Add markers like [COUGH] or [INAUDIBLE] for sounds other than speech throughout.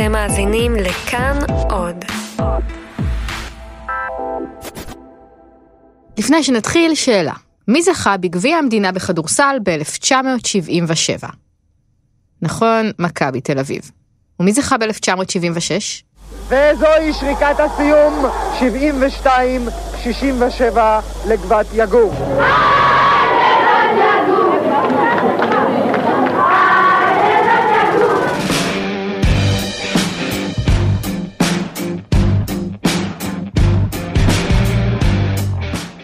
אתם מאזינים לכאן עוד. לפני שנתחיל, שאלה. מי זכה בגביע המדינה בכדורסל ב-1977? נכון, מכבי תל אביב. ומי זכה ב-1976? וזוהי שריקת הסיום, 72-67 לגבת יגור.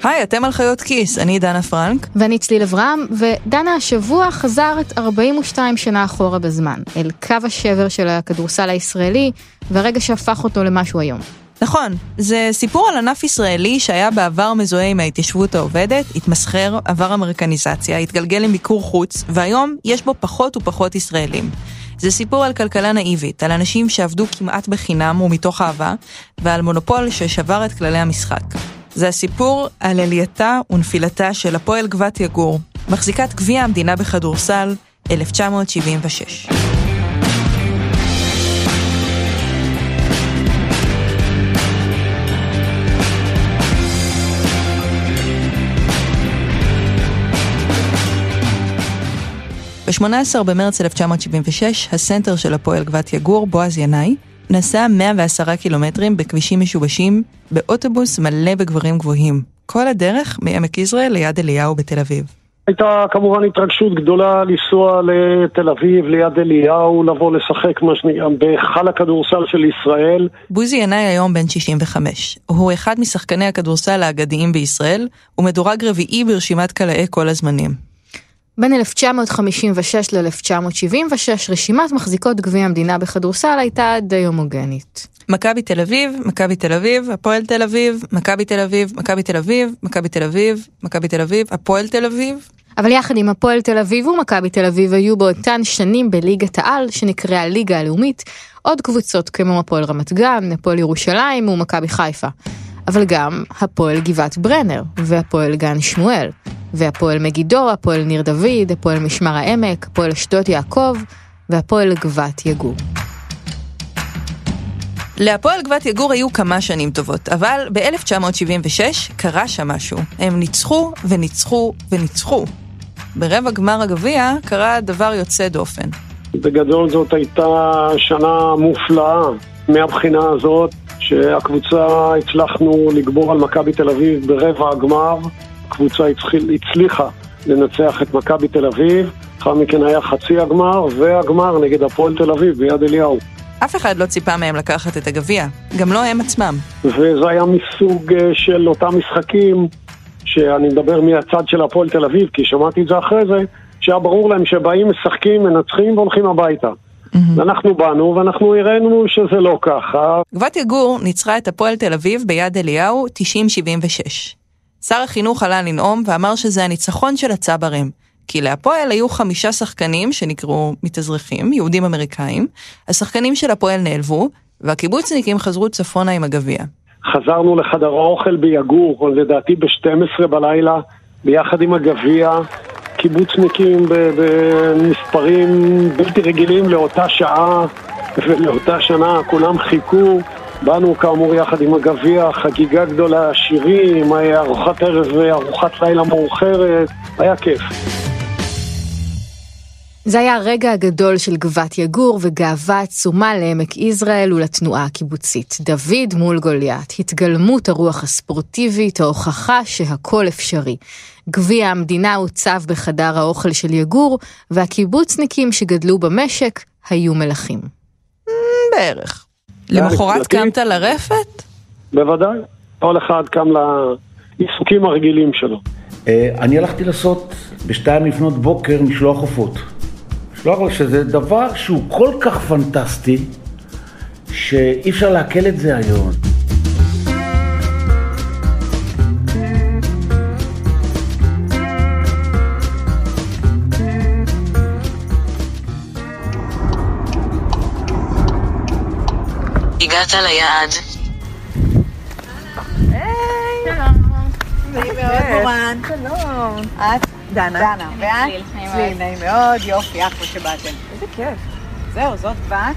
היי, אתם על חיות כיס, אני דנה פרנק. ואני צליל אברהם, ודנה השבוע חזרת 42 שנה אחורה בזמן, אל קו השבר של הכדורסל הישראלי, והרגע שהפך אותו למשהו היום. נכון, זה סיפור על ענף ישראלי שהיה בעבר מזוהה עם ההתיישבות העובדת, התמסחר, עבר אמריקניזציה, התגלגל למיקור חוץ, והיום יש בו פחות ופחות ישראלים. זה סיפור על כלכלה נאיבית, על אנשים שעבדו כמעט בחינם ומתוך אהבה, ועל מונופול ששבר את כללי המשחק. זה הסיפור על עלייתה ונפילתה של הפועל גבת יגור, מחזיקת גביע המדינה בכדורסל, 1976. ב-18 במרץ 1976, הסנטר של הפועל גבת יגור, בועז ינאי, נסע 110 קילומטרים בכבישים משובשים, באוטובוס מלא בגברים גבוהים. כל הדרך מעמק יזרעאל ליד אליהו בתל אביב. הייתה כמובן התרגשות גדולה לנסוע לתל אביב, ליד אליהו, לבוא לשחק מה שנקרא בהיכל הכדורסל של ישראל. בוזי ינאי היום בן 65. הוא אחד משחקני הכדורסל האגדיים בישראל, ומדורג רביעי ברשימת קלעי כל הזמנים. בין 1956 ל-1976 רשימת מחזיקות גביע המדינה בכדורסל הייתה די הומוגנית. מכבי תל אביב, מכבי תל אביב, הפועל תל אביב, מכבי תל אביב, מכבי תל אביב, מכבי תל אביב, מכבי תל אביב, הפועל תל אביב. אבל יחד עם הפועל תל אביב ומכבי תל אביב היו באותן שנים בליגת העל שנקראה הליגה הלאומית עוד קבוצות כמו הפועל רמת גן, הפועל ירושלים ומכבי חיפה. אבל גם הפועל גבעת ברנר והפועל גן שמואל. והפועל מגידו, הפועל ניר דוד, הפועל משמר העמק, הפועל אשדות יעקב והפועל גבת יגור. להפועל גבת יגור היו כמה שנים טובות, אבל ב-1976 קרה שם משהו. הם ניצחו וניצחו וניצחו. ברבע גמר הגביע קרה דבר יוצא דופן. בגדול זאת הייתה שנה מופלאה מהבחינה הזאת שהקבוצה הצלחנו לגבור על מכבי תל אביב ברבע הגמר הקבוצה הצליחה לנצח את מכבי תל אביב, לאחר מכן היה חצי הגמר והגמר נגד הפועל תל אביב ביד אליהו. אף אחד לא ציפה מהם לקחת את הגביע, גם לא הם עצמם. וזה היה מסוג אה, של אותם משחקים, שאני מדבר מהצד של הפועל תל אביב, כי שמעתי את זה אחרי זה, שהיה ברור להם שבאים, משחקים, מנצחים והולכים הביתה. Mm-hmm. ואנחנו באנו ואנחנו הראינו שזה לא ככה. גבת יגור ניצחה את הפועל תל אביב ביד אליהו 90-76. שר החינוך עלה לנאום ואמר שזה הניצחון של הצברים. כי להפועל היו חמישה שחקנים שנקראו מתאזרחים, יהודים אמריקאים, השחקנים של הפועל נעלבו, והקיבוצניקים חזרו צפונה עם הגביע. חזרנו לחדר האוכל ביגור, לדעתי ב-12 בלילה, ביחד עם הגביע, קיבוצניקים במספרים בלתי רגילים לאותה שעה ולאותה שנה, כולם חיכו. באנו כאמור יחד עם הגביע, חגיגה גדולה, שירים, ארוחת ערב וארוחת לילה מאוחרת, היה כיף. זה היה הרגע הגדול של גבת יגור וגאווה עצומה לעמק יזרעאל ולתנועה הקיבוצית. דוד מול גוליית, התגלמות הרוח הספורטיבית, ההוכחה שהכל אפשרי. גביע המדינה הוצב בחדר האוכל של יגור, והקיבוצניקים שגדלו במשק היו מלכים. בערך. למחרת קמת לרפת? בוודאי. כל אחד קם לעיסוקים הרגילים שלו. אה, אני הלכתי לעשות בשתיים לפנות בוקר משלוח עופות. משלוח עופות, שזה דבר שהוא כל כך פנטסטי, שאי אפשר לעכל את זה היום. הגעת ליעד. שלום. את? דנה. דנה. ואת? צליל, נעים מאוד, יופי, אחלה שבאתם. איזה כיף. זהו, זאת בת.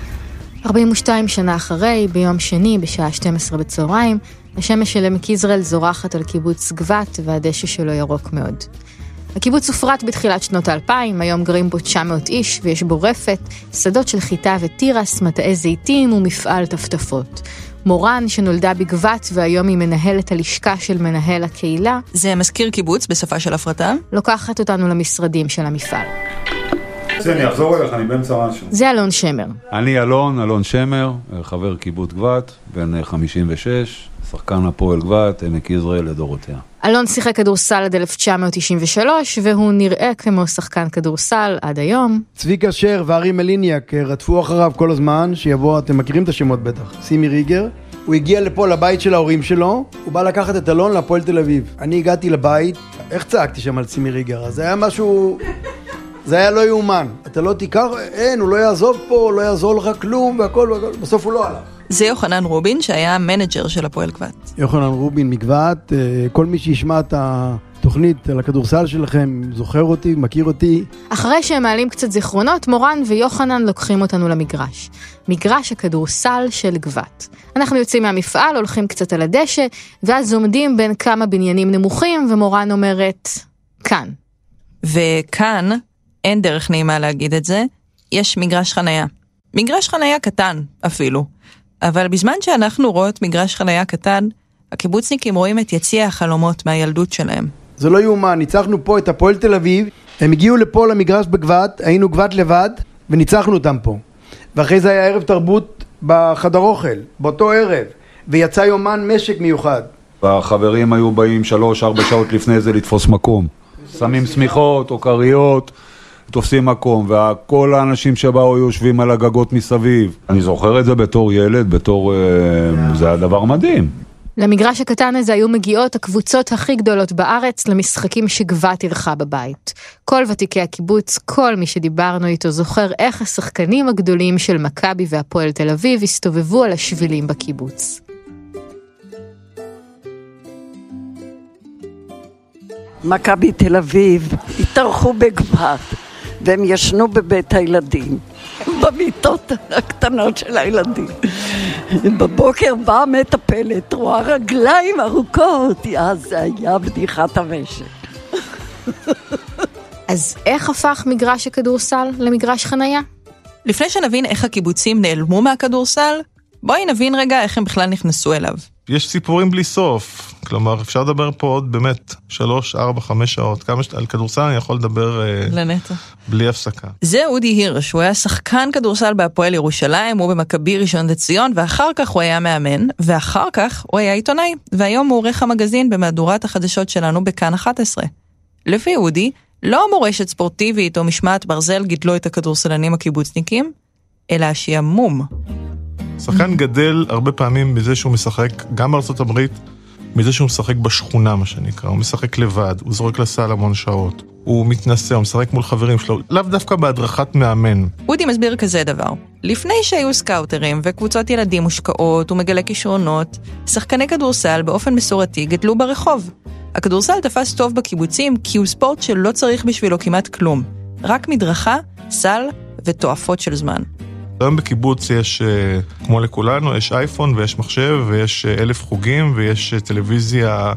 42 שנה אחרי, ביום שני, בשעה 12 בצהריים, השמש של עמק יזרעאל זורחת על קיבוץ גבת והדשא שלו ירוק מאוד. הקיבוץ הופרט בתחילת שנות האלפיים, היום גרים בו 900 איש ויש בו רפת, שדות של חיטה ותירס, מטעי זיתים ומפעל טפטפות. מורן, שנולדה בגבת והיום היא מנהלת הלשכה של מנהל הקהילה, זה מזכיר קיבוץ בשפה של הפרטה. לוקחת אותנו למשרדים של המפעל. בסדר, אני אחזור אליך, אני באמצע משהו. זה אלון שמר. אני אלון, אלון שמר, חבר קיבוץ גבת, בן 56, שחקן הפועל גבת, עמק יזרעאל לדורותיה. אלון שיחק כדורסל עד 1993, והוא נראה כמו שחקן כדורסל עד היום. צביקה שר וארי מליניאק אה, רדפו אחריו כל הזמן, שיבוא, אתם מכירים את השמות בטח, סימי ריגר. הוא הגיע לפה לבית של ההורים שלו, הוא בא לקחת את אלון להפועל תל אביב. אני הגעתי לבית, איך צעקתי שם על סימי ריגר? אז זה היה משהו... זה היה לא יאומן. אתה לא תיקח, אין, הוא לא יעזוב פה, לא יעזור לך כלום והכל והכל, בסוף הוא לא הלך. זה יוחנן רובין שהיה ה manager של הפועל גבת. יוחנן רובין מגבת, אה, כל מי שישמע את התוכנית על הכדורסל שלכם, זוכר אותי, מכיר אותי. אחרי שהם מעלים קצת זיכרונות, מורן ויוחנן לוקחים אותנו למגרש. מגרש הכדורסל של גבת. אנחנו יוצאים מהמפעל, הולכים קצת על הדשא, ואז עומדים בין כמה בניינים נמוכים, ומורן אומרת, כאן. וכאן, אין דרך נעימה להגיד את זה, יש מגרש חנייה. מגרש חנייה קטן, אפילו. אבל בזמן שאנחנו רואות מגרש חנייה קטן, הקיבוצניקים רואים את יציע החלומות מהילדות שלהם. זה לא יאומן, ניצחנו פה את הפועל תל אביב, הם הגיעו לפה למגרש בגבת, היינו גבת לבד, וניצחנו אותם פה. ואחרי זה היה ערב תרבות בחדר אוכל, באותו ערב, ויצא יומן משק מיוחד. והחברים היו באים שלוש-ארבע שעות לפני זה לתפוס מקום. שמים שמיכות או כריות, תופסים מקום, וכל האנשים שבאו היו יושבים על הגגות מסביב. אני זוכר את זה בתור ילד, בתור... אה, זה היה דבר מדהים. למגרש הקטן הזה היו מגיעות הקבוצות הכי גדולות בארץ למשחקים שגבת אירחה בבית. כל ותיקי הקיבוץ, כל מי שדיברנו איתו זוכר איך השחקנים הגדולים של מכבי והפועל תל אביב הסתובבו על השבילים בקיבוץ. מכבי תל אביב התארחו בגבת והם ישנו בבית הילדים, [LAUGHS] במיטות הקטנות של הילדים. בבוקר באה מטפלת, רואה רגליים ארוכות, יא, זה היה בדיחת המשק. [LAUGHS] אז איך הפך מגרש הכדורסל למגרש חנייה? לפני שנבין איך הקיבוצים נעלמו מהכדורסל, בואי נבין רגע איך הם בכלל נכנסו אליו. יש סיפורים בלי סוף. כלומר, אפשר לדבר פה עוד באמת שלוש, ארבע, חמש שעות. כמה ש... על כדורסל אני יכול לדבר אה, לנטע. בלי הפסקה. זה אודי הירש, הוא היה שחקן כדורסל בהפועל ירושלים, הוא במכבי ראשון לציון, ואחר כך הוא היה מאמן, ואחר כך הוא היה עיתונאי, והיום הוא עורך המגזין במהדורת החדשות שלנו בכאן 11. לפי אודי, לא מורשת ספורטיבית או משמעת ברזל גידלו את הכדורסלנים הקיבוצניקים, אלא השעמום. שחקן גדל הרבה פעמים מזה שהוא משחק, גם בארצות הברית, מזה שהוא משחק בשכונה, מה שנקרא. הוא משחק לבד, הוא זורק לסל המון שעות. הוא מתנשא, הוא משחק מול חברים שלו, לאו דווקא בהדרכת מאמן. אודי מסביר כזה דבר, לפני שהיו סקאוטרים וקבוצות ילדים מושקעות ומגלה כישרונות, שחקני כדורסל באופן מסורתי גדלו ברחוב. הכדורסל תפס טוב בקיבוצים כי הוא ספורט שלא צריך בשבילו כמעט כלום, רק מדרכה, סל ותועפות של זמן. היום בקיבוץ יש, אה, כמו לכולנו, יש אייפון ויש מחשב ויש אה, אלף חוגים ויש אה, טלוויזיה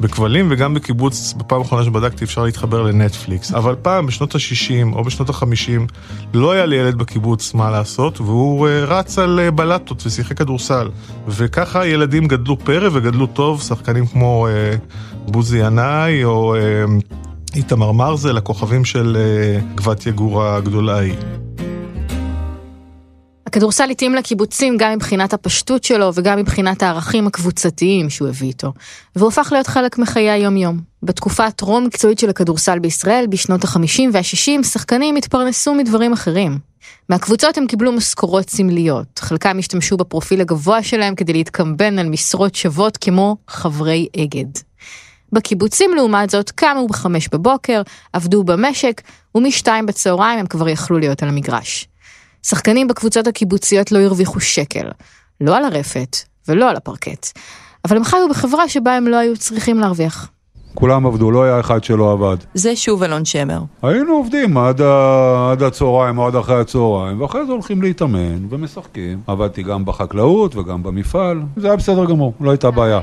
בכבלים וגם בקיבוץ, בפעם האחרונה שבדקתי אפשר להתחבר לנטפליקס. אבל פעם, בשנות ה-60 או בשנות ה-50, לא היה לילד בקיבוץ מה לעשות, והוא רץ על בלטות ושיחק כדורסל. וככה ילדים גדלו פרא וגדלו טוב, שחקנים כמו בוזי ינאי או איתמר מרזל, הכוכבים של גבת יגור הגדולה ההיא. הכדורסל התאים לקיבוצים גם מבחינת הפשטות שלו וגם מבחינת הערכים הקבוצתיים שהוא הביא איתו, והוא הפך להיות חלק מחיי היום-יום. בתקופה הטרום מקצועית של הכדורסל בישראל, בשנות ה-50 וה-60, שחקנים התפרנסו מדברים אחרים. מהקבוצות הם קיבלו משכורות סמליות, חלקם השתמשו בפרופיל הגבוה שלהם כדי להתקמבן על משרות שוות כמו חברי אגד. בקיבוצים לעומת זאת קמו בחמש בבוקר, עבדו במשק, ומשתיים בצהריים הם כבר יכלו להיות על המגרש. שחקנים בקבוצות הקיבוציות לא הרוויחו שקל, לא על הרפת ולא על הפרקט, אבל הם חיו בחברה שבה הם לא היו צריכים להרוויח. כולם עבדו, לא היה אחד שלא עבד. זה שוב אלון שמר. היינו עובדים עד, ה... עד הצהריים או עד אחרי הצהריים, ואחרי זה הולכים להתאמן ומשחקים. עבדתי גם בחקלאות וגם במפעל, זה היה בסדר גמור, לא הייתה בעיה.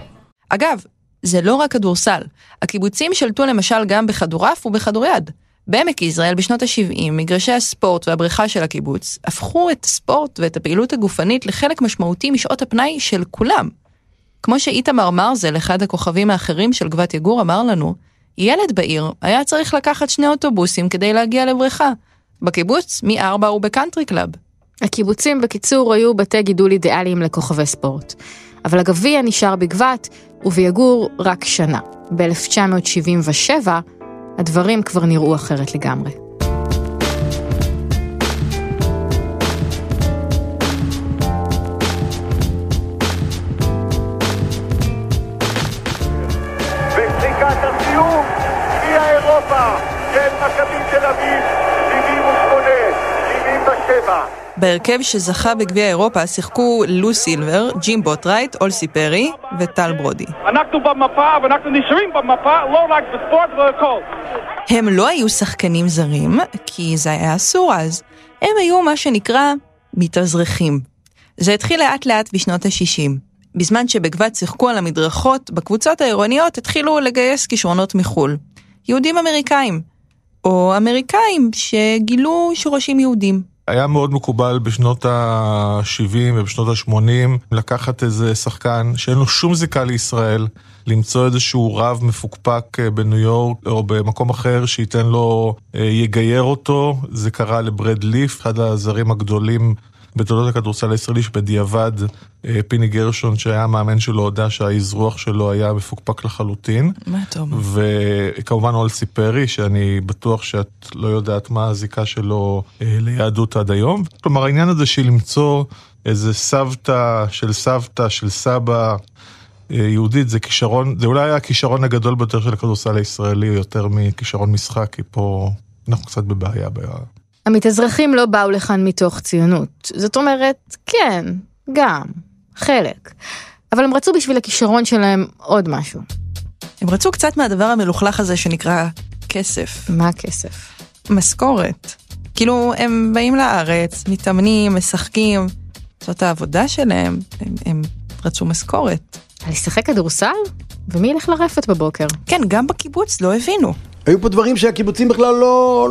אגב, זה לא רק כדורסל. הקיבוצים שלטו למשל גם בכדורעף ובכדוריד. בעמק יזרעאל בשנות ה-70, מגרשי הספורט והבריכה של הקיבוץ הפכו את הספורט ואת הפעילות הגופנית לחלק משמעותי משעות הפנאי של כולם. כמו שאיתמר מרזל, אחד הכוכבים האחרים של גבת יגור, אמר לנו, ילד בעיר היה צריך לקחת שני אוטובוסים כדי להגיע לבריכה. בקיבוץ, מ-4 הוא ב country club. הקיבוצים, בקיצור, היו בתי גידול אידיאליים לכוכבי ספורט. אבל הגביע נשאר בגבת, וביגור רק שנה. ב-1977, הדברים כבר נראו אחרת לגמרי. 78-77. בהרכב שזכה בגביע אירופה שיחקו לו סילבר, ג'ים בוטרייט, אולסי פרי וטל ברודי. אנחנו במפה ואנחנו נשארים במפה, לא רק בספורט והכל. הם לא היו שחקנים זרים, כי זה היה אסור אז. הם היו מה שנקרא מתאזרחים. זה התחיל לאט לאט בשנות ה-60. בזמן שבגבת שיחקו על המדרכות, בקבוצות העירוניות התחילו לגייס כישרונות מחו"ל. יהודים אמריקאים. או אמריקאים שגילו שורשים יהודים. היה מאוד מקובל בשנות ה-70 ובשנות ה-80 לקחת איזה שחקן שאין לו שום זיקה לישראל, למצוא איזשהו רב מפוקפק אה, בניו יורק או במקום אחר שייתן לו, אה, יגייר אותו. זה קרה לברד ליף, אחד הזרים הגדולים בתולדות הכדורסל הישראלי, שבדיעבד אה, פיני גרשון, שהיה המאמן שלו, הודה שהאזרוח שלו היה מפוקפק לחלוטין. מה אתה אומר? וכמובן אולסי פרי, שאני בטוח שאת לא יודעת מה הזיקה שלו אה, ליהדות עד היום. כלומר, העניין הזה של למצוא איזה סבתא של סבתא של סבא אה, יהודית, זה כישרון, זה אולי היה הכישרון הגדול ביותר של הכדורסל הישראלי, יותר מכישרון משחק, כי פה אנחנו קצת בבעיה. המתאזרחים לא באו לכאן מתוך ציונות. זאת אומרת, כן, גם, חלק. אבל הם רצו בשביל הכישרון שלהם עוד משהו. הם רצו קצת מהדבר המלוכלך הזה שנקרא כסף. מה הכסף? משכורת. כאילו, הם באים לארץ, מתאמנים, משחקים, זאת העבודה שלהם, הם, הם רצו משכורת. לשחק כדורסל? ומי ילך לרפת בבוקר? כן, גם בקיבוץ לא הבינו. היו פה דברים שהקיבוצים בכלל לא,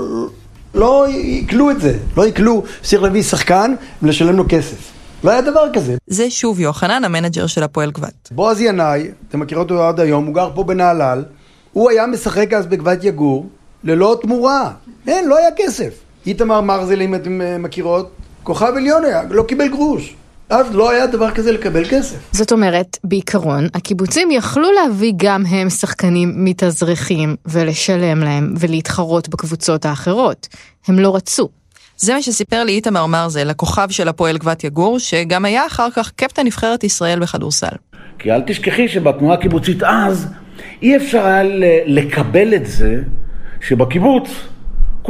לא עיכלו את זה, לא עיכלו שצריך להביא שחקן ולשלם לו כסף. לא היה דבר כזה. זה שוב יוחנן, המנג'ר של הפועל גבת. בועז ינאי, אתם מכירים אותו עד היום, הוא גר פה בנהלל, הוא היה משחק אז בגבת יגור, ללא תמורה. אין, לא היה כסף. איתמר מרזל, אם אתם אה, מכירות, כוכב עליון היה, לא קיבל גרוש. אז לא היה דבר כזה לקבל כסף. זאת אומרת, בעיקרון, הקיבוצים יכלו להביא גם הם שחקנים מתאזרחים ולשלם להם ולהתחרות בקבוצות האחרות. הם לא רצו. זה מה שסיפר לי איתמר מרזל, הכוכב של הפועל גבת יגור, שגם היה אחר כך קפטן נבחרת ישראל בכדורסל. כי אל תשכחי שבתנועה הקיבוצית אז אי אפשר היה לקבל את זה שבקיבוץ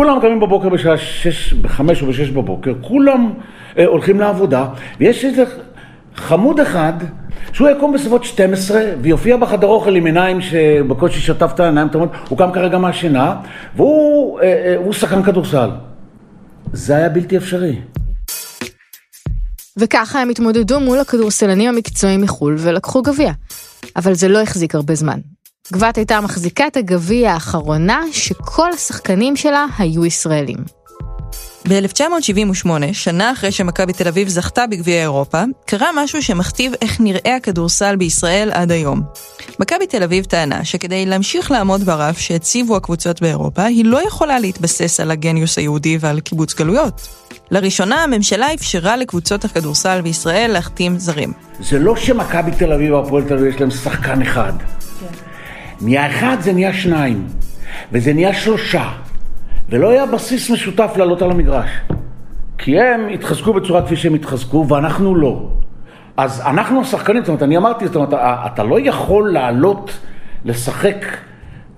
כולם קמים בבוקר בשעה שש, בחמש או בשש בבוקר, כולם אה, הולכים לעבודה, ויש איזה חמוד אחד שהוא יקום בסביבות 12 ויופיע בחדר אוכל עם עיניים שבקושי שטף את העיניים, הוא קם כרגע מהשינה, והוא אה, אה, שחקן כדורסל. זה היה בלתי אפשרי. וככה הם התמודדו מול הכדורסלנים המקצועיים מחו"ל ולקחו גביע. אבל זה לא החזיק הרבה זמן. גבת הייתה מחזיקת הגביע האחרונה שכל השחקנים שלה היו ישראלים. ב-1978, שנה אחרי שמכבי תל אביב זכתה בגביע אירופה, קרה משהו שמכתיב איך נראה הכדורסל בישראל עד היום. מכבי תל אביב טענה שכדי להמשיך לעמוד ברף שהציבו הקבוצות באירופה, היא לא יכולה להתבסס על הגניוס היהודי ועל קיבוץ גלויות. לראשונה הממשלה אפשרה לקבוצות הכדורסל בישראל להחתים זרים. זה לא שמכבי תל אביב והפועל תל אביב יש להם שחקן אחד. נהיה אחד זה נהיה שניים, וזה נהיה שלושה, ולא היה בסיס משותף לעלות על המגרש. כי הם התחזקו בצורה כפי שהם התחזקו, ואנחנו לא. אז אנחנו השחקנים, זאת אומרת, אני אמרתי, זאת אומרת, אתה לא יכול לעלות, לשחק,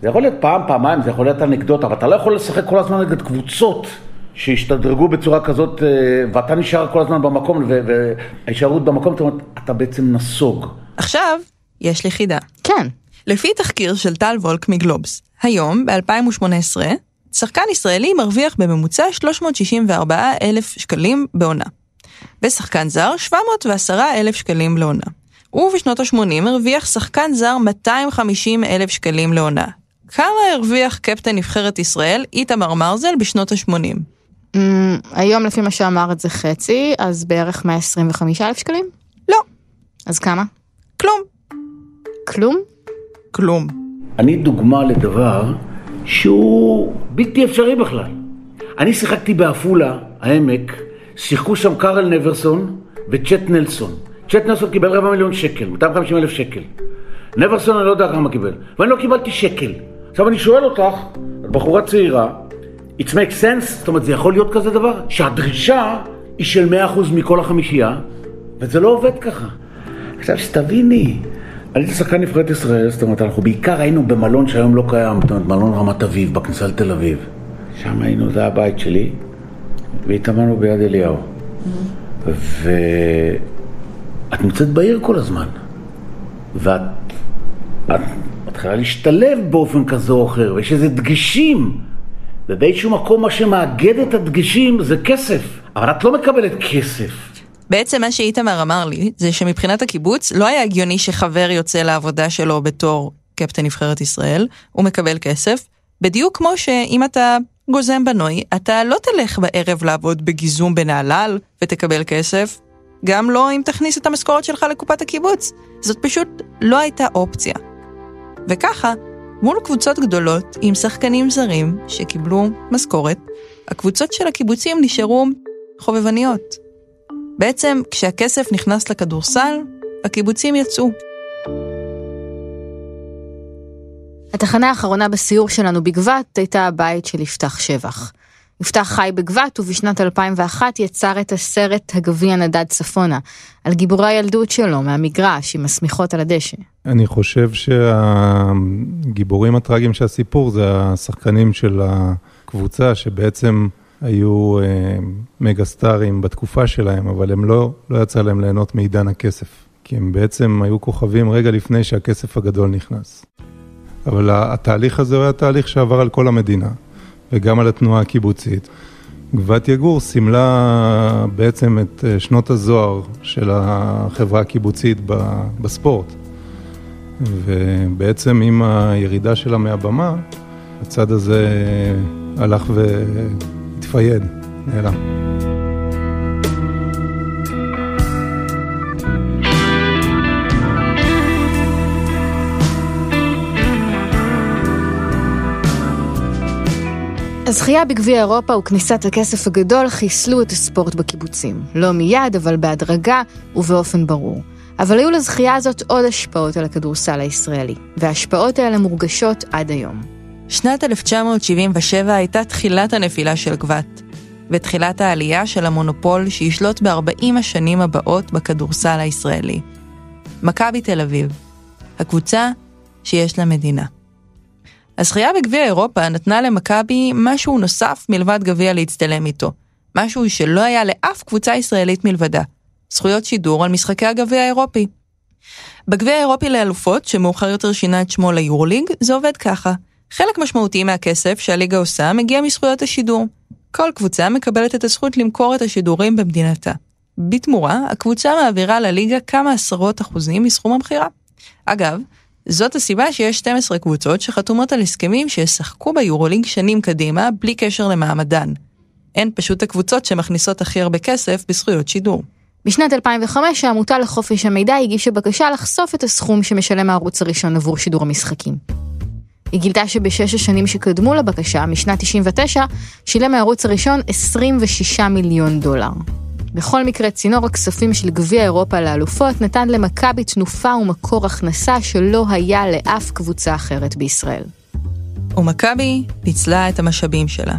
זה יכול להיות פעם, פעמיים, זה יכול להיות אנקדוטה, אבל אתה לא יכול לשחק כל הזמן נגד קבוצות שהשתדרגו בצורה כזאת, אה, ואתה נשאר כל הזמן במקום, וההישארות במקום, זאת אומרת, אתה בעצם נסוג. עכשיו, יש לי חידה. כן. לפי תחקיר של טל וולק מגלובס, היום, ב-2018, שחקן ישראלי מרוויח בממוצע 364 אלף שקלים בעונה. ושחקן זר 710 אלף שקלים לעונה. ובשנות ה-80 הרוויח שחקן זר 250 אלף שקלים לעונה. כמה הרוויח קפטן נבחרת ישראל איתמר מרזל בשנות ה-80? Mm, היום לפי מה שאמרת זה חצי, אז בערך 125 אלף שקלים? לא. אז כמה? כלום. כלום? כלום. אני דוגמה לדבר שהוא בלתי אפשרי בכלל. אני שיחקתי בעפולה, העמק, שיחקו שם קארל נברסון וצ'ט נלסון. צ'ט נלסון קיבל רבע מיליון שקל, 250 אלף שקל. נברסון אני לא יודע כמה קיבל, ואני לא קיבלתי שקל. עכשיו אני שואל אותך, בחורה צעירה, it makes sense, זאת אומרת זה יכול להיות כזה דבר? שהדרישה היא של 100% מכל החמישייה, וזה לא עובד ככה. עכשיו שתביני, אני הייתי שחקן נבחרת ישראל, זאת אומרת, אנחנו בעיקר היינו במלון שהיום לא קיים, זאת אומרת, מלון רמת אביב, בכניסה לתל אביב. שם היינו, זה הבית שלי, והתאמנו ביד אליהו. ואת נמצאת בעיר כל הזמן, ואת את מתחילה להשתלב באופן כזה או אחר, ויש איזה דגשים, ובאיזשהו מקום מה שמאגד את הדגשים זה כסף, אבל את לא מקבלת כסף. בעצם מה שאיתמר אמר לי, זה שמבחינת הקיבוץ לא היה הגיוני שחבר יוצא לעבודה שלו בתור קפטן נבחרת ישראל, הוא מקבל כסף, בדיוק כמו שאם אתה גוזם בנוי, אתה לא תלך בערב לעבוד בגיזום בנהלל ותקבל כסף, גם לא אם תכניס את המשכורת שלך לקופת הקיבוץ. זאת פשוט לא הייתה אופציה. וככה, מול קבוצות גדולות עם שחקנים זרים שקיבלו משכורת, הקבוצות של הקיבוצים נשארו חובבניות. בעצם, כשהכסף נכנס לכדורסל, הקיבוצים יצאו. התחנה האחרונה בסיור שלנו בגבת הייתה הבית של יפתח שבח. יפתח חי בגבת ובשנת 2001 יצר את הסרט הגביע נדד צפונה, על גיבורי הילדות שלו מהמגרש עם השמיכות על הדשא. אני חושב שהגיבורים הטראגיים של הסיפור זה השחקנים של הקבוצה שבעצם היו אה, מגה סטארים בתקופה שלהם, אבל הם לא, לא יצא להם ליהנות מעידן הכסף. כי הם בעצם היו כוכבים רגע לפני שהכסף הגדול נכנס. אבל התהליך הזה היה תהליך שעבר על כל המדינה, וגם על התנועה הקיבוצית. גבעת יגור סימלה בעצם את אה, שנות הזוהר של החברה הקיבוצית בספורט. ובעצם עם הירידה שלה מהבמה, הצד הזה הלך והתפייד, נעלם. הזכייה בגביע אירופה וכניסת הכסף הגדול חיסלו את הספורט בקיבוצים. לא מיד, אבל בהדרגה ובאופן ברור. אבל היו לזכייה הזאת עוד השפעות על הכדורסל הישראלי, וההשפעות האלה מורגשות עד היום. שנת 1977 הייתה תחילת הנפילה של גבת, ותחילת העלייה של המונופול שישלוט ב-40 השנים הבאות בכדורסל הישראלי. מכבי תל אביב, הקבוצה שיש לה מדינה. הזכייה בגביע אירופה נתנה למכבי משהו נוסף מלבד גביע להצטלם איתו. משהו שלא היה לאף קבוצה ישראלית מלבדה. זכויות שידור על משחקי הגביע האירופי. בגביע האירופי לאלופות, שמאוחר יותר שינה את שמו ליורוליג, זה עובד ככה. חלק משמעותי מהכסף שהליגה עושה מגיע מזכויות השידור. כל קבוצה מקבלת את הזכות למכור את השידורים במדינתה. בתמורה, הקבוצה מעבירה לליגה כמה עשרות אחוזים מסכום המכירה. אגב, זאת הסיבה שיש 12 קבוצות שחתומות על הסכמים שישחקו ביורוליג שנים קדימה, בלי קשר למעמדן. הן פשוט הקבוצות שמכניסות הכי הרבה כסף בזכויות שידור. בשנת 2005 העמותה לחופש המידע הגישה בקשה לחשוף את הסכום שמשלם הערוץ הראשון עבור שידור המשחקים. היא גילתה שבשש השנים שקדמו לבקשה, משנת 99, שילם הערוץ הראשון 26 מיליון דולר. בכל מקרה, צינור הכספים של גביע אירופה לאלופות נתן למכבי תנופה ומקור הכנסה שלא היה לאף קבוצה אחרת בישראל. ומכבי פיצלה את המשאבים שלה.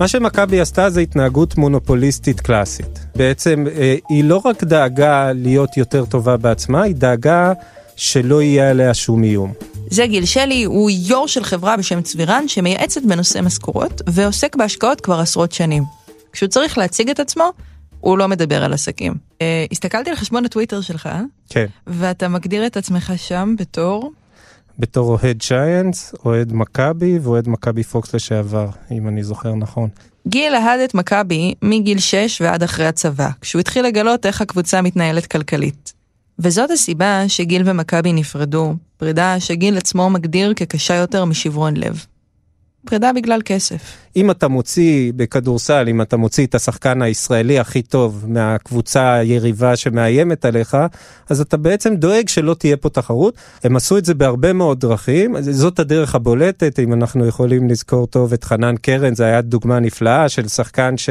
מה שמכבי עשתה זה התנהגות מונופוליסטית קלאסית. בעצם אה, היא לא רק דאגה להיות יותר טובה בעצמה, היא דאגה שלא יהיה עליה שום איום. זה גיל שלי, הוא יו"ר של חברה בשם צבירן שמייעצת בנושא משכורות ועוסק בהשקעות כבר עשרות שנים. כשהוא צריך להציג את עצמו, הוא לא מדבר על עסקים. Uh, הסתכלתי על חשבון הטוויטר שלך, כן. ואתה מגדיר את עצמך שם בתור? בתור אוהד ג'יינטס, אוהד מכבי ואוהד מכבי פוקס לשעבר, אם אני זוכר נכון. גיל אהד את מכבי מגיל 6 ועד אחרי הצבא, כשהוא התחיל לגלות איך הקבוצה מתנהלת כלכלית. וזאת הסיבה שגיל ומכבי נפרדו, פרידה שגיל עצמו מגדיר כקשה יותר משברון לב. פרידה בגלל כסף. אם אתה מוציא בכדורסל, אם אתה מוציא את השחקן הישראלי הכי טוב מהקבוצה היריבה שמאיימת עליך, אז אתה בעצם דואג שלא תהיה פה תחרות. הם עשו את זה בהרבה מאוד דרכים, זאת הדרך הבולטת, אם אנחנו יכולים לזכור טוב את חנן קרן, זו הייתה דוגמה נפלאה של שחקן ש...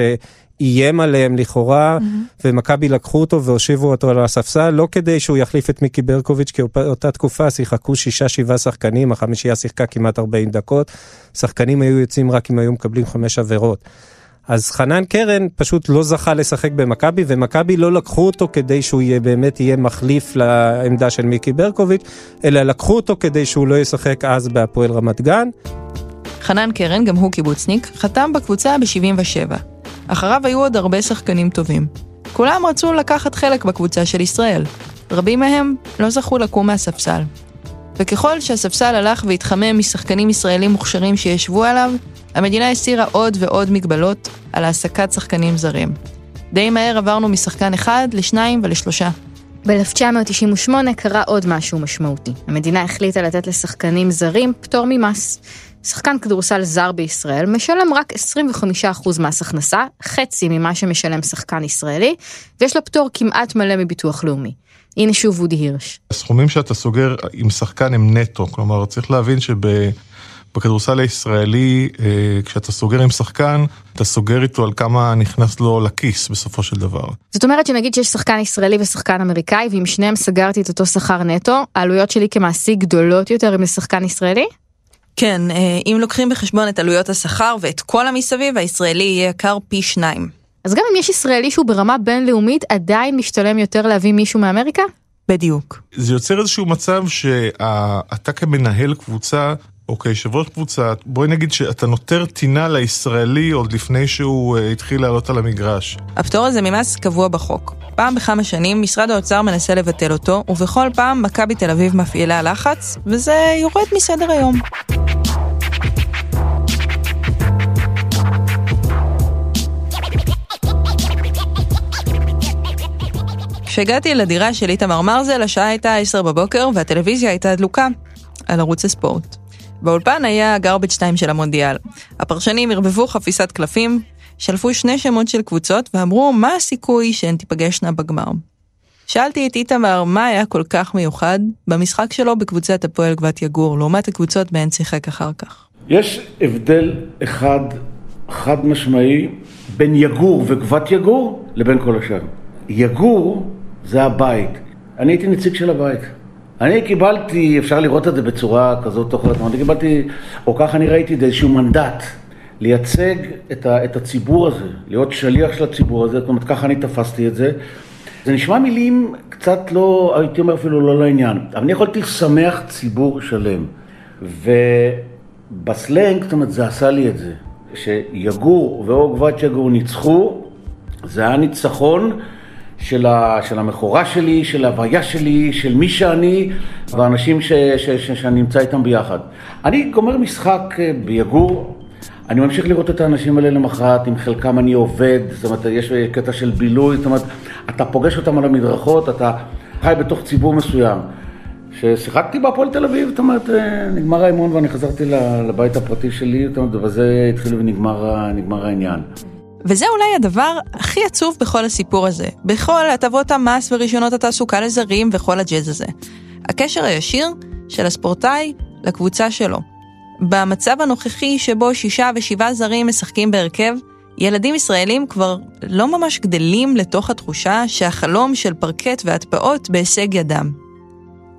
איים עליהם לכאורה, mm-hmm. ומכבי לקחו אותו והושיבו אותו על הספסל, לא כדי שהוא יחליף את מיקי ברקוביץ', כי אותה תקופה שיחקו שישה שבעה שחקנים, החמישייה שיחקה כמעט 40 דקות, שחקנים היו יוצאים רק אם היו מקבלים חמש עבירות. אז חנן קרן פשוט לא זכה לשחק במכבי, ומכבי לא לקחו אותו כדי שהוא יהיה, באמת יהיה מחליף לעמדה של מיקי ברקוביץ', אלא לקחו אותו כדי שהוא לא ישחק אז בהפועל רמת גן. חנן קרן, גם הוא קיבוצניק, חתם בקבוצה ב-77. אחריו היו עוד הרבה שחקנים טובים. כולם רצו לקחת חלק בקבוצה של ישראל. רבים מהם לא זכו לקום מהספסל. וככל שהספסל הלך והתחמם משחקנים ישראלים מוכשרים שישבו עליו, המדינה הסירה עוד ועוד מגבלות על העסקת שחקנים זרים. די מהר עברנו משחקן אחד לשניים ולשלושה. ב-1998 קרה עוד משהו משמעותי. המדינה החליטה לתת לשחקנים זרים פטור ממס. שחקן כדורסל זר בישראל משלם רק 25% מס הכנסה, חצי ממה שמשלם שחקן ישראלי, ויש לו פטור כמעט מלא מביטוח לאומי. הנה שוב וודי הירש. הסכומים שאתה סוגר עם שחקן הם נטו, כלומר צריך להבין שבכדורסל הישראלי, אה, כשאתה סוגר עם שחקן, אתה סוגר איתו על כמה נכנס לו לכיס בסופו של דבר. זאת אומרת שנגיד שיש שחקן ישראלי ושחקן אמריקאי, ואם שניהם סגרתי את אותו שכר נטו, העלויות שלי כמעסיק גדולות יותר אם זה שחקן ישראלי? כן, אה, אם לוקחים בחשבון את עלויות השכר ואת כל המסביב, הישראלי יהיה יקר פי שניים. אז גם אם יש ישראלי שהוא ברמה בינלאומית, עדיין משתלם יותר להביא מישהו מאמריקה? בדיוק. זה יוצר איזשהו מצב שאתה כמנהל קבוצה, או כיושב ראש קבוצה, בואי נגיד שאתה נותר טינה לישראלי עוד לפני שהוא uh, התחיל לעלות על המגרש. הפטור הזה ממס קבוע בחוק. פעם בכמה שנים משרד האוצר מנסה לבטל אותו, ובכל פעם מכבי תל אביב מפעילה לחץ, וזה יורד מסדר היום. כשהגעתי לדירה של איתמר מרזל, השעה הייתה 10 בבוקר והטלוויזיה הייתה דלוקה על ערוץ הספורט. באולפן היה גרבג' 2 של המונדיאל. הפרשנים ערבבו חפיסת קלפים, שלפו שני שמות של קבוצות ואמרו מה הסיכוי שהן תיפגשנה בגמר. שאלתי את איתמר מה היה כל כך מיוחד במשחק שלו בקבוצת הפועל גבת יגור, לעומת הקבוצות בהן שיחק אחר כך. יש הבדל אחד חד משמעי בין יגור וגבת יגור לבין כל השאר. יגור זה הבית. אני הייתי נציג של הבית. אני קיבלתי, אפשר לראות את זה בצורה כזאת או אחרת, אני קיבלתי, או ככה אני ראיתי זה, איזשהו מנדט, לייצג את, ה, את הציבור הזה, להיות שליח של הציבור הזה, זאת אומרת, ככה אני תפסתי את זה. זה נשמע מילים קצת לא, הייתי אומר אפילו לא לעניין, אבל אני יכולתי לשמח ציבור שלם. ובסלנג, זאת אומרת, זה עשה לי את זה. שיגור ואוגבת יגור ניצחו, זה היה ניצחון. של, ה, של המכורה שלי, של ההוויה שלי, של מי שאני והאנשים ש, ש, ש, שאני נמצא איתם ביחד. אני גומר משחק אה, ביגור, אני ממשיך לראות את האנשים האלה למחרת, עם חלקם אני עובד, זאת אומרת, יש קטע של בילוי, זאת אומרת, אתה פוגש אותם על המדרכות, אתה חי בתוך ציבור מסוים. כששיחקתי בהפועל תל אביב, זאת אומרת, אה, נגמר האימון ואני חזרתי לבית הפרטי שלי, זאת אומרת, ובזה התחיל ונגמר העניין. וזה אולי הדבר הכי עצוב בכל הסיפור הזה, בכל הטבות המס ורישיונות התעסוקה לזרים וכל הג'אז הזה. הקשר הישיר של הספורטאי לקבוצה שלו. במצב הנוכחי שבו שישה ושבעה זרים משחקים בהרכב, ילדים ישראלים כבר לא ממש גדלים לתוך התחושה שהחלום של פרקט והטבעות בהישג ידם.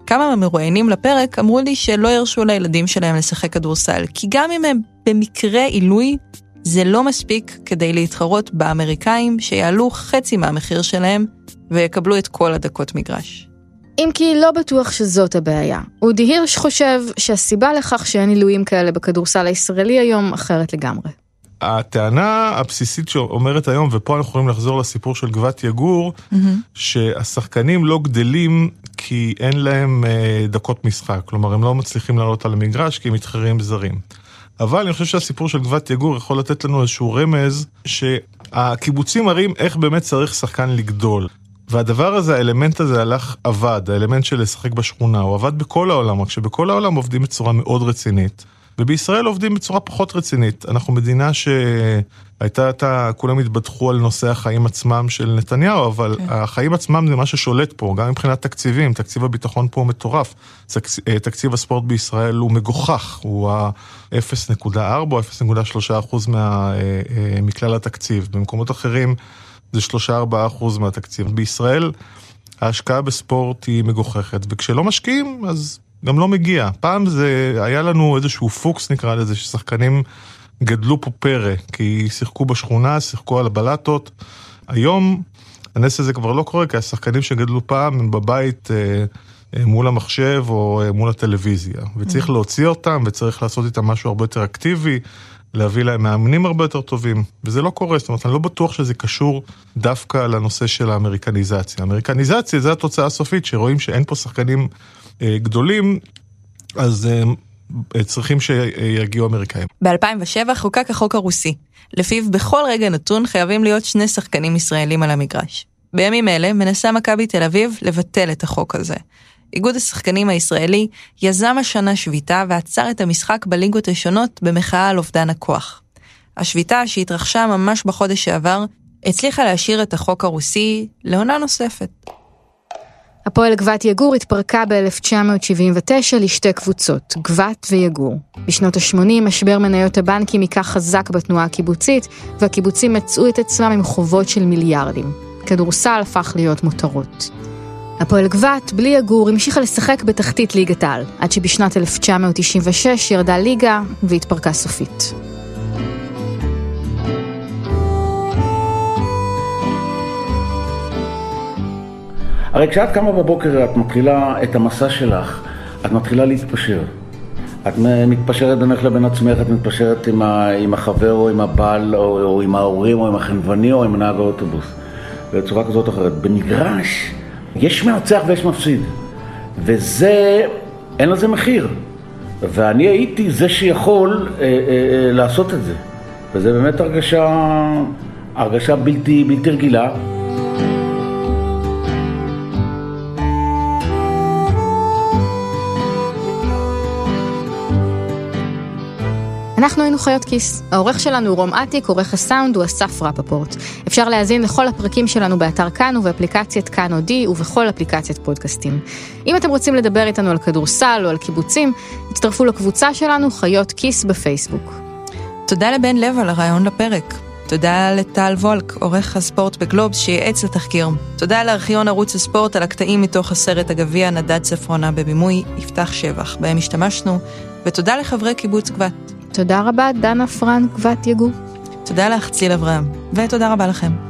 כמה מהמרואיינים לפרק אמרו לי שלא ירשו לילדים שלהם לשחק כדורסל, כי גם אם הם במקרה עילוי, זה לא מספיק כדי להתחרות באמריקאים שיעלו חצי מהמחיר שלהם ויקבלו את כל הדקות מגרש. אם כי לא בטוח שזאת הבעיה. אודי הירש חושב שהסיבה לכך שאין עילויים כאלה בכדורסל הישראלי היום אחרת לגמרי. הטענה הבסיסית שאומרת היום, ופה אנחנו יכולים לחזור לסיפור של גבת יגור, שהשחקנים לא גדלים כי אין להם אה, דקות משחק, כלומר הם לא מצליחים לעלות על המגרש כי הם מתחרים זרים. אבל אני חושב שהסיפור של גבת יגור יכול לתת לנו איזשהו רמז שהקיבוצים מראים איך באמת צריך שחקן לגדול. והדבר הזה, האלמנט הזה הלך, עבד, האלמנט של לשחק בשכונה, הוא עבד בכל העולם, רק שבכל העולם עובדים בצורה מאוד רצינית. ובישראל עובדים בצורה פחות רצינית. אנחנו מדינה שהייתה, אתה, כולם התבדחו על נושא החיים עצמם של נתניהו, אבל כן. החיים עצמם זה מה ששולט פה, גם מבחינת תקציבים, תקציב הביטחון פה הוא מטורף. אה, תקציב הספורט בישראל הוא מגוחך, הוא ה-0.4 או 0.3 אחוז מה, אה, אה, מכלל התקציב. במקומות אחרים זה 3-4 אחוז מהתקציב. בישראל ההשקעה בספורט היא מגוחכת, וכשלא משקיעים אז גם לא מגיע. פעם זה, היה לנו איזשהו פוקס נקרא לזה, ששחקנים גדלו פה פרא, כי שיחקו בשכונה, שיחקו על הבלטות. היום הנס הזה כבר לא קורה, כי השחקנים שגדלו פעם הם בבית אה, אה, מול המחשב או אה, מול הטלוויזיה. וצריך mm. להוציא אותם, וצריך לעשות איתם משהו הרבה יותר אקטיבי. להביא להם מאמנים הרבה יותר טובים, וזה לא קורה, זאת אומרת, אני לא בטוח שזה קשור דווקא לנושא של האמריקניזציה. האמריקניזציה זה התוצאה הסופית, שרואים שאין פה שחקנים גדולים, אז אה, צריכים שיגיעו אמריקאים. ב-2007 חוקק החוק הרוסי, לפיו בכל רגע נתון חייבים להיות שני שחקנים ישראלים על המגרש. בימים אלה מנסה מכבי תל אביב לבטל את החוק הזה. איגוד השחקנים הישראלי יזם השנה שביתה ועצר את המשחק בליגות השונות במחאה על אובדן הכוח. השביתה, שהתרחשה ממש בחודש שעבר, הצליחה להשאיר את החוק הרוסי לעונה נוספת. הפועל גבת יגור התפרקה ב-1979 לשתי קבוצות, גבת ויגור. בשנות ה-80 משבר מניות הבנקים היכה חזק בתנועה הקיבוצית, והקיבוצים מצאו את עצמם עם חובות של מיליארדים. כדורסל הפך להיות מותרות. הפועל גבת, בלי יגור, המשיכה לשחק בתחתית ליגת העל, עד שבשנת 1996 ירדה ליגה והתפרקה סופית. הרי כשאת קמה בבוקר, את מתחילה את המסע שלך, את מתחילה להתפשר. את מתפשרת בינך לבין עצמך, את מתפשרת עם, ה, עם החבר או עם הבעל או, או עם ההורים או עם החנווני או עם נהג האוטובוס. בצורה כזאת או אחרת. במגרש יש מנצח ויש מפסיד. וזה, אין לזה מחיר. ואני הייתי זה שיכול אה, אה, אה, לעשות את זה. וזה באמת הרגשה, הרגשה בלתי, בלתי רגילה. אנחנו היינו חיות כיס. העורך שלנו הוא רום אטיק, עורך הסאונד הוא אסף רפפורט. אפשר להאזין לכל הפרקים שלנו באתר כאן ובאפליקציית כאן אודי ובכל אפליקציית פודקאסטים. אם אתם רוצים לדבר איתנו על כדורסל או על קיבוצים, הצטרפו לקבוצה שלנו חיות כיס בפייסבוק. תודה לבן לב על הרעיון לפרק. תודה לטל וולק, עורך הספורט בגלובס, שייעץ לתחקיר. תודה לארכיון ערוץ הספורט על הקטעים מתוך הסרט הגביע נדד צפרונה בבימוי יפתח שבח, בהם השתמשנו, ותודה לחברי קיבוץ גבת. תודה רבה, דנה פרנק בת יגור. תודה לך, ציל אברהם, ותודה רבה לכם.